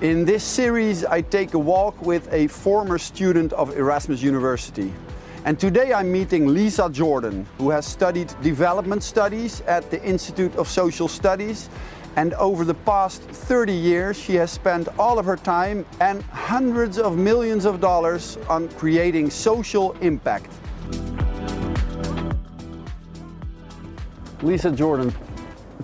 In this series, I take a walk with a former student of Erasmus University. And today I'm meeting Lisa Jordan, who has studied development studies at the Institute of Social Studies. And over the past 30 years, she has spent all of her time and hundreds of millions of dollars on creating social impact. Lisa Jordan,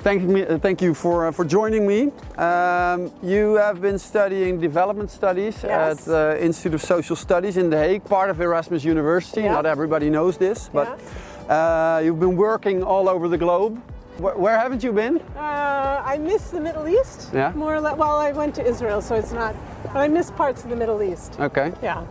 thank, me, uh, thank you for, uh, for joining me. Um, you have been studying development studies Yes. at the Institute of Social Studies in The Hague, part of Erasmus University. Yeah. Not everybody knows this, but uh, you've been working all over the globe. Where, where haven't you been? Uh, I miss the Middle East. Yeah? More or less. Well, I went to Israel, so it's not. But I miss parts of the Middle East. Okay. Yeah.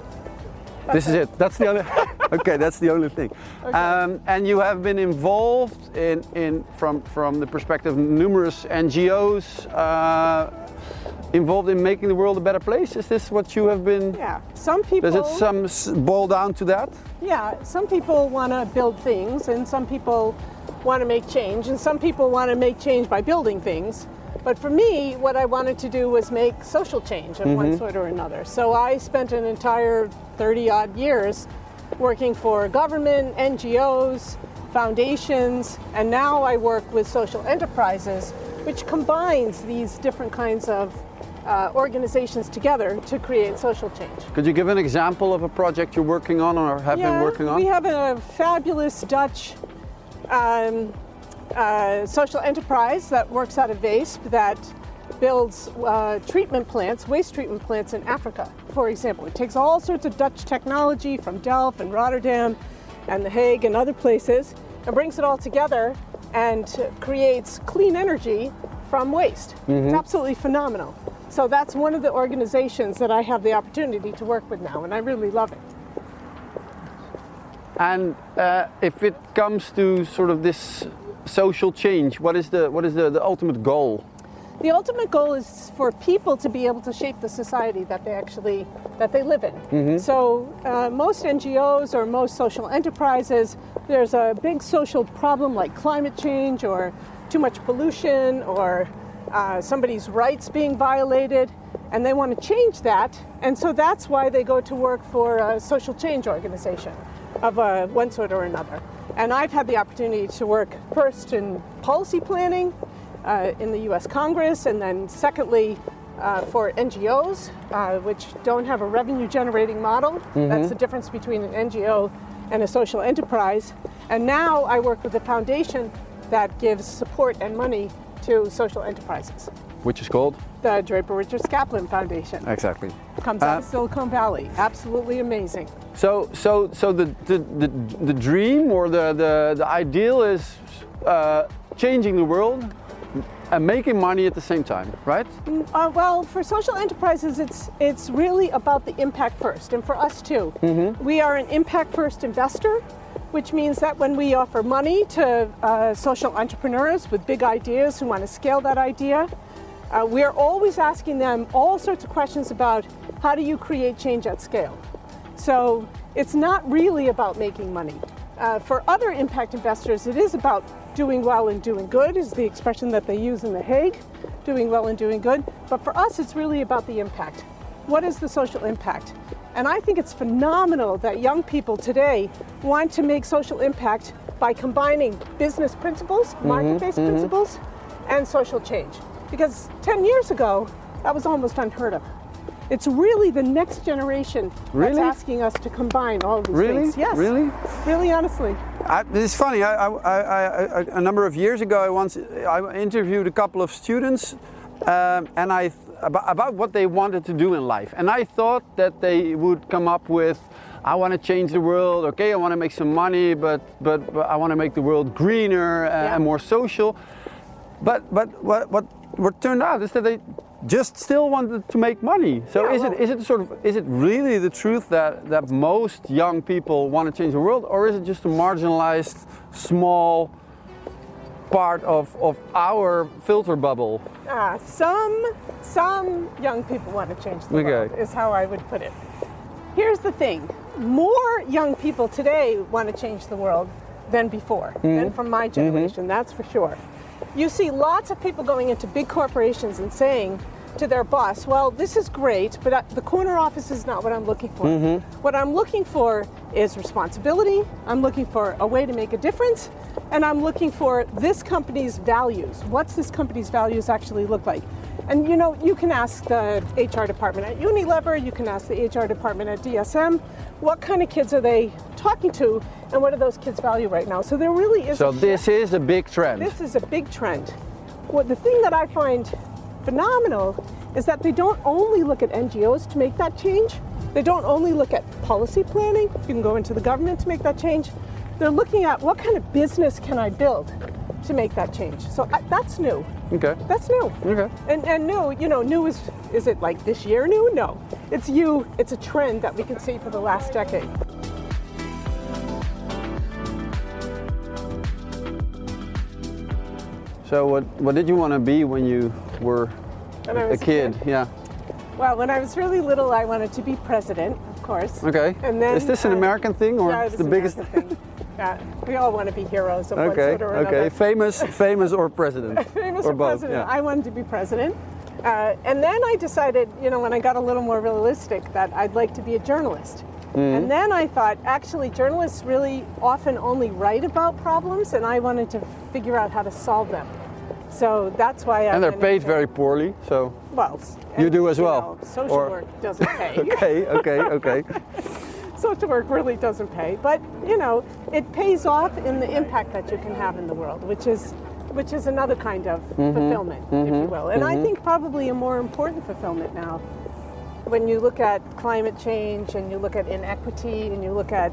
This is it. That's the only. okay, that's the only thing. Um, and you have been involved in, in from from the perspective of numerous NGOs uh, involved in making the world a better place. Is this what you have been? Yeah. Some people. Does it some boil down to that? Yeah. Some people want to build things, and some people want to make change, and some people want to make change by building things. But for me, what I wanted to do was make social change of one sort or another. So I spent an entire 30 odd years working for government, NGOs, foundations, and now I work with social enterprises, which combines these different kinds of uh, organizations together to create social change. Could you give an example of a project you're working on or have been working on? We have a fabulous Dutch um, uh, social enterprise that works out of VASP that builds uh, treatment plants, waste treatment plants in Africa, for example. It takes all sorts of Dutch technology from Delft and Rotterdam and The Hague and other places and brings it all together and creates clean energy from waste. It's absolutely phenomenal. So that's one of the organizations that I have the opportunity to work with now, and I really love it. And uh, if it comes to sort of this social change, what is the what is the, the ultimate goal? The ultimate goal is for people to be able to shape the society that they actually that they live in. So uh, most NGOs or most social enterprises, there's a big social problem like climate change or too much pollution or uh, somebody's rights being violated, and they want to change that. And so that's why they go to work for a social change organization of uh, one sort or another. And I've had the opportunity to work first in policy planning uh, in the US Congress, and then secondly, uh, for NGOs, uh, which don't have a revenue generating model. That's the difference between an NGO and a social enterprise. And now I work with a foundation that gives support and money to social enterprises. Which is called? The Draper Richards Kaplan Foundation Exactly. comes out Uh, of Silicon Valley. Absolutely amazing. So, so, so the, the, the, the dream or the, the, the ideal is uh, changing the world and making money at the same time, right? Uh, well, for social enterprises, it's it's really about the impact first, and for us too. We are an impact first investor, which means that when we offer money to uh, social entrepreneurs with big ideas who want to scale that idea, uh, we are always asking them all sorts of questions about how do you create change at scale. So it's not really about making money. Uh, for other impact investors, it is about doing well and doing good, is the expression that they use in The Hague, doing well and doing good. But for us, it's really about the impact. What is the social impact? And I think it's phenomenal that young people today want to make social impact by combining business principles, market based principles, and social change. Because 10 years ago, that was almost unheard of. It's really the next generation Really? that's asking us to combine all of these Really? things. Yes. Really? Really, honestly. I, it's funny. I, I, I, I, a number of years ago, I once I interviewed a couple of students, um, and I about, about what they wanted to do in life, and I thought that they would come up with, "I want to change the world. Okay, I want to make some money, but but, but I want to make the world greener uh, Yeah. and more social." But but what what what turned out is that they just still wanted to make money. So Yeah, is it well- is it sort of is it really the truth that that most young people want to change the world, or is it just a marginalized small part of of our filter bubble? Ah, some some young people want to change the Okay. world is how I would put it. Here's the thing: more young people today want to change the world than before, than from my generation. That's for sure. You see lots of people going into big corporations and saying to their boss, well, this is great, but uh, the corner office is not what I'm looking for. What I'm looking for is responsibility. I'm looking for a way to make a difference. And I'm looking for this company's values. What's this company's values actually look like? And you know, you can ask the HR department at Unilever, you can ask the HR department at DSM, what kind of kids are they talking to and what do those kids value right now? So there really is So a this is a big trend. this is a big trend. Well, the thing that I find phenomenal is that they don't only look at NGOs to make that change. They don't only look at policy planning. You can go into the government to make that change. They're looking at what kind of business can I build to make that change. So I, that's new. Okay. That's new. Okay. And, and new, you know, new is is it like this year new? No. It's you. It's a trend that we can see for the last decade. So what what did you want to be when you were When a was a kid? kid. Yeah. Well, when I was really little, I wanted to be president, of course. Okay. And then, is this an uh, American thing or yeah, is the biggest? Thing. Yeah, we all want to be heroes of one Okay. sort or Okay. Famous, famous or president? Famous or or both? president. Yeah. I wanted to be president. Uh, and then I decided, you know, when I got a little more realistic, that I'd like to be a journalist. Mm-hmm. And then I thought, actually, journalists really often only write about problems, and I wanted to figure out how to solve them. So that's why I. and they're paid very poorly. So. well. You do as well, know, social or- work doesn't pay. Okay. Okay. Okay. social work really doesn't pay, but you know, it pays off in the impact that you can have in the world, which is which is another kind of mm-hmm, fulfillment, if you mm-hmm, will. And I mm-hmm. think probably a more important fulfillment now. When you look at climate change and you look at inequity and you look at,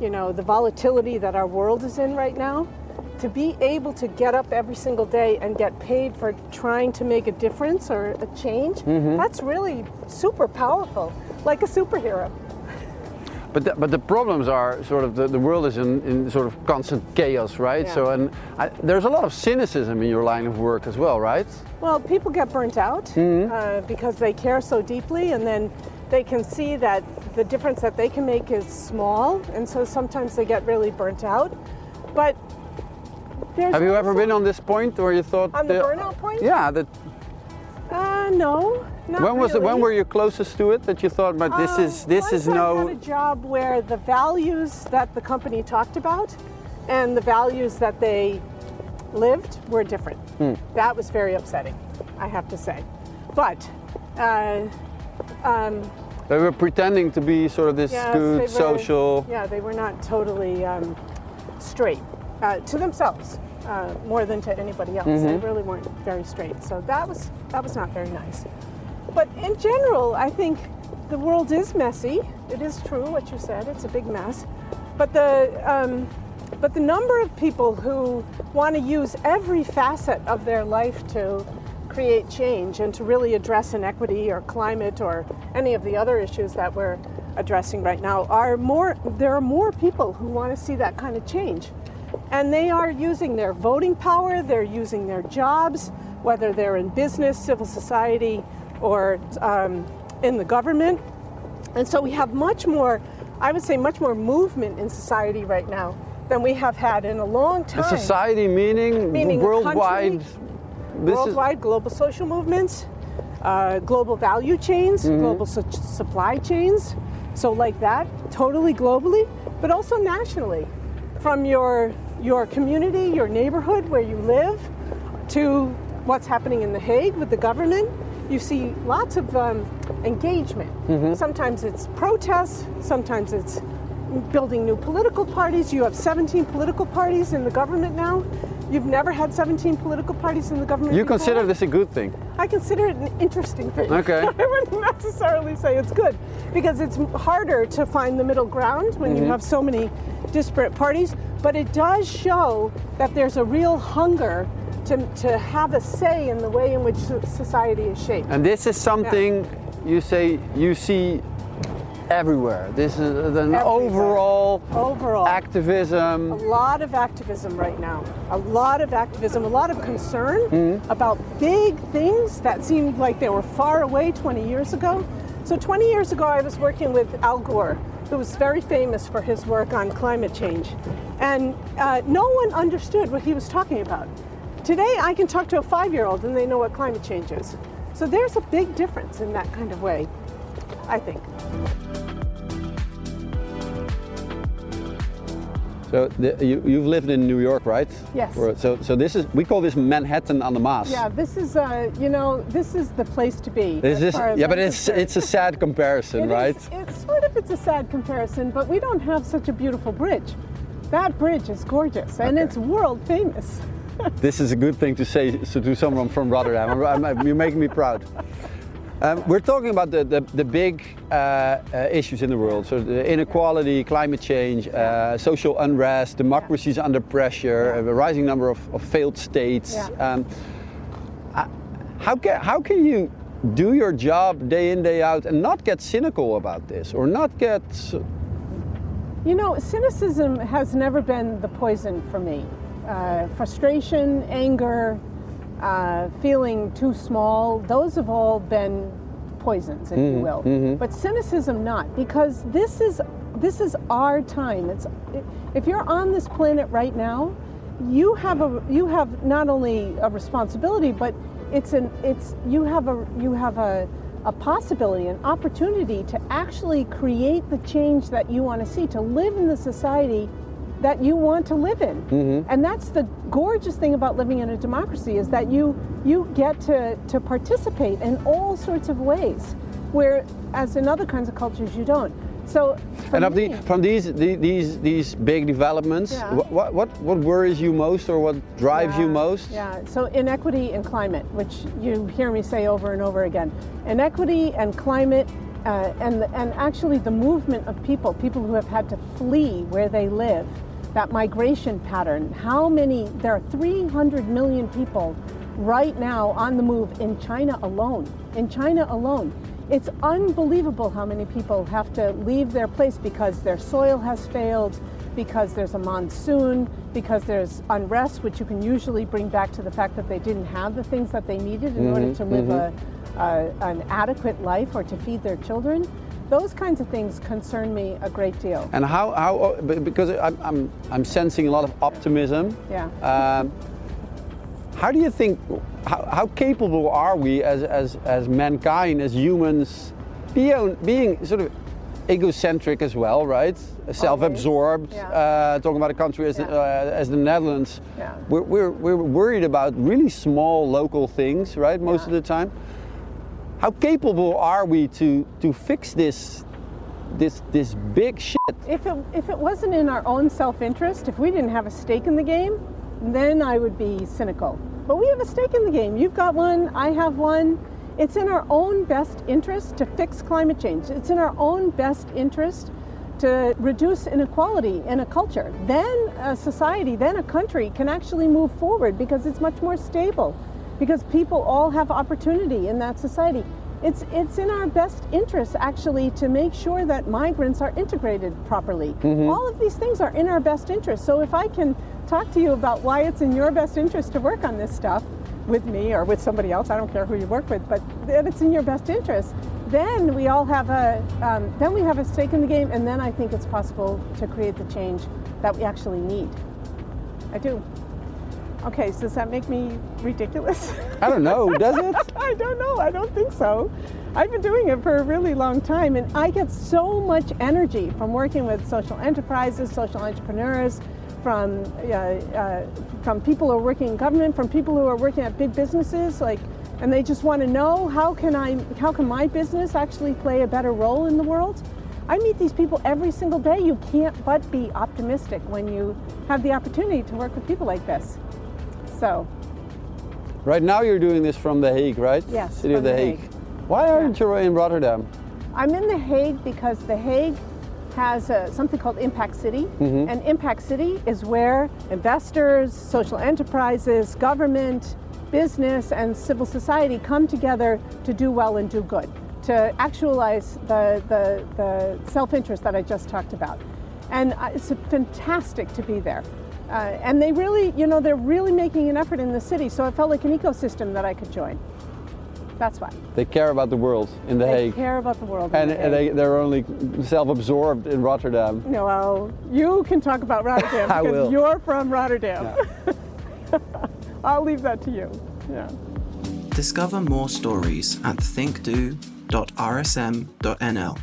you know, the volatility that our world is in right now, to be able to get up every single day and get paid for trying to make a difference or a change, that's really super powerful, like a superhero. But the, but the problems are sort of the, the world is in, in sort of constant chaos, right? Yeah. So and I, there's a lot of cynicism in your line of work as well, right? Well, people get burnt out uh, because they care so deeply, and then they can see that the difference that they can make is small, and so sometimes they get really burnt out. But there's Have you ever been on this point where you thought on the the- burnout point? Yeah. That Uh, no. When was it? When were you closest to it that you thought, but this Uh, is this is I no. had a job where the values that the company talked about and the values that they lived were different. Hmm. That was very upsetting, I have to say. But uh, um, They were pretending to be sort of this yes, good were- social. Yeah, they were not totally um, straight uh, to themselves. Uh, more than to anybody else, Mm-hmm. they really weren't very straight. So that was that was not very nice. But in general, I think the world is messy. It is true what you said. It's a big mess. But the um, but the number of people who want to use every facet of their life to create change and to really address inequity or climate or any of the other issues that we're addressing right now are more there are more people who want to see that kind of change and they are using their voting power they're using their jobs whether they're in business civil society or um, in the government and so we have much more i would say much more movement in society right now than we have had in a long time The society meaning, Meaning worldwide. country, this is- worldwide global social movements, uh, global value chains, Mm-hmm. global su- supply chains. So like that, totally globally, but also nationally, from your your community, your neighborhood where you live, to what's happening in The Hague with the government. You see lots of um, engagement. Mm-hmm. Sometimes it's protests, sometimes it's building new political parties. You have 17 political parties in the government now. You've never had 17 political parties in the government. you before. consider this a good thing? I consider it an interesting thing. Okay. I wouldn't necessarily say it's good because it's harder to find the middle ground when Mm-hmm. you have so many disparate parties. But it does show that there's a real hunger to, to have a say in the way in which society is shaped. And this is something you say you see everywhere. This is an Everywhere. overall Overall. activism. a lot of activism right now. A lot of activism, a lot of concern about big things that seemed like they were far away 20 years ago. So 20 years ago, I was working with Al Gore, who was very famous for his work on climate change. And uh, no one understood what he was talking about. Today, I can talk to a five-year-old and they know what climate change is. So there's a big difference in that kind of way, I think. So the, you, you've lived in New York, right? Yes. So, so this is we call this Manhattan on the Maas. Yeah, this is, uh, you know, this is the place to be. This is yeah, but it's concerned. it's a sad comparison, It right? is- it's sort of it's a sad comparison, but we don't have such a beautiful bridge. That bridge is gorgeous and Okay. it's world famous. This is a good thing to say so to someone from Rotterdam. I'm- I'm- you're making me proud. Um, we're talking about the, the, the big uh, uh, issues in the world. So the inequality, climate change, uh, social unrest, democracies under pressure, a rising number of, of failed states. Yeah. Um, how, can, how can you do your job day in, day out and not get cynical about this or not get... You know, cynicism has never been the poison for me. Uh, frustration, anger, uh, feeling too small, those have all been poisons, if you will. But cynicism not, because this is this is our time. It's if you're on this planet right now, you have a you have not only a responsibility, but it's an it's you have a you have a a possibility, an opportunity to actually create the change that you want to see, to live in the society that you want to live in. And that's the gorgeous thing about living in a democracy is that you you get to, to participate in all sorts of ways, where as in other kinds of cultures you don't. So And of the, from these the, these these big developments, Yeah. what, what what worries you most or what drives you most? Yeah, so inequity and climate, which you hear me say over and over again. Inequity and climate, uh, and, and actually the movement of people, people who have had to flee where they live, that migration pattern. How many, there are 300 million people right now on the move in China alone. In China alone. It's unbelievable how many people have to leave their place because their soil has failed, because there's a monsoon, because there's unrest, which you can usually bring back to the fact that they didn't have the things that they needed in order mm-hmm, to live mm-hmm. a, a, an adequate life or to feed their children. Those kinds of things concern me a great deal. And how, how because I'm, I'm, I'm sensing a lot of optimism. Yeah. Um, how do you think, how, how capable are we as, as, as mankind, as humans, being, being sort of egocentric as well, right? Self-absorbed, Yeah. uh, talking about a country as, Yeah. uh, as the Netherlands. Yeah. We're, we're, we're worried about really small local things, right, most of the time. How capable are we to, to fix this, this, this big shit? If it, if it wasn't in our own self interest, if we didn't have a stake in the game, then I would be cynical. But we have a stake in the game. You've got one, I have one. It's in our own best interest to fix climate change. It's in our own best interest to reduce inequality in a culture. Then a society, then a country can actually move forward because it's much more stable, because people all have opportunity in that society. It's, it's in our best interest actually to make sure that migrants are integrated properly. All of these things are in our best interest. So if I can talk to you about why it's in your best interest to work on this stuff with me or with somebody else, I don't care who you work with, but that it's in your best interest, then we all have a um, then we have a stake in the game, and then I think it's possible to create the change that we actually need. I do. Okay, so does that make me ridiculous? I don't know, does it? I don't know. I don't think so. I've been doing it for a really long time, and I get so much energy from working with social enterprises, social entrepreneurs, from uh, uh, from people who are working in government, from people who are working at big businesses, like, and they just want to know how can I, how can my business actually play a better role in the world. I meet these people every single day. You can't but be optimistic when you have the opportunity to work with people like this. So, Right now you're doing this from The Hague, right? Yes, City of The The Hague. Hague. Why aren't you in Rotterdam? I'm in The Hague because The Hague has uh, something called Impact City. And Impact City is where investors, social enterprises, government, business, and civil society come together to do well and do good, to actualize the, the, the self interest that I just talked about. And uh, it's fantastic to be there. Uh, and they really, you know, they're really making an effort in the city, so it felt like an ecosystem that I could join. That's why. They care about the world in The They Hague. They care about the world. in And, The and Hague. they, they're only self-absorbed in Rotterdam. No, well, you can talk about Rotterdam I because will. you're from Rotterdam. I'll leave that to you. Yeah. Discover more stories at thinkdo.rsm.nl.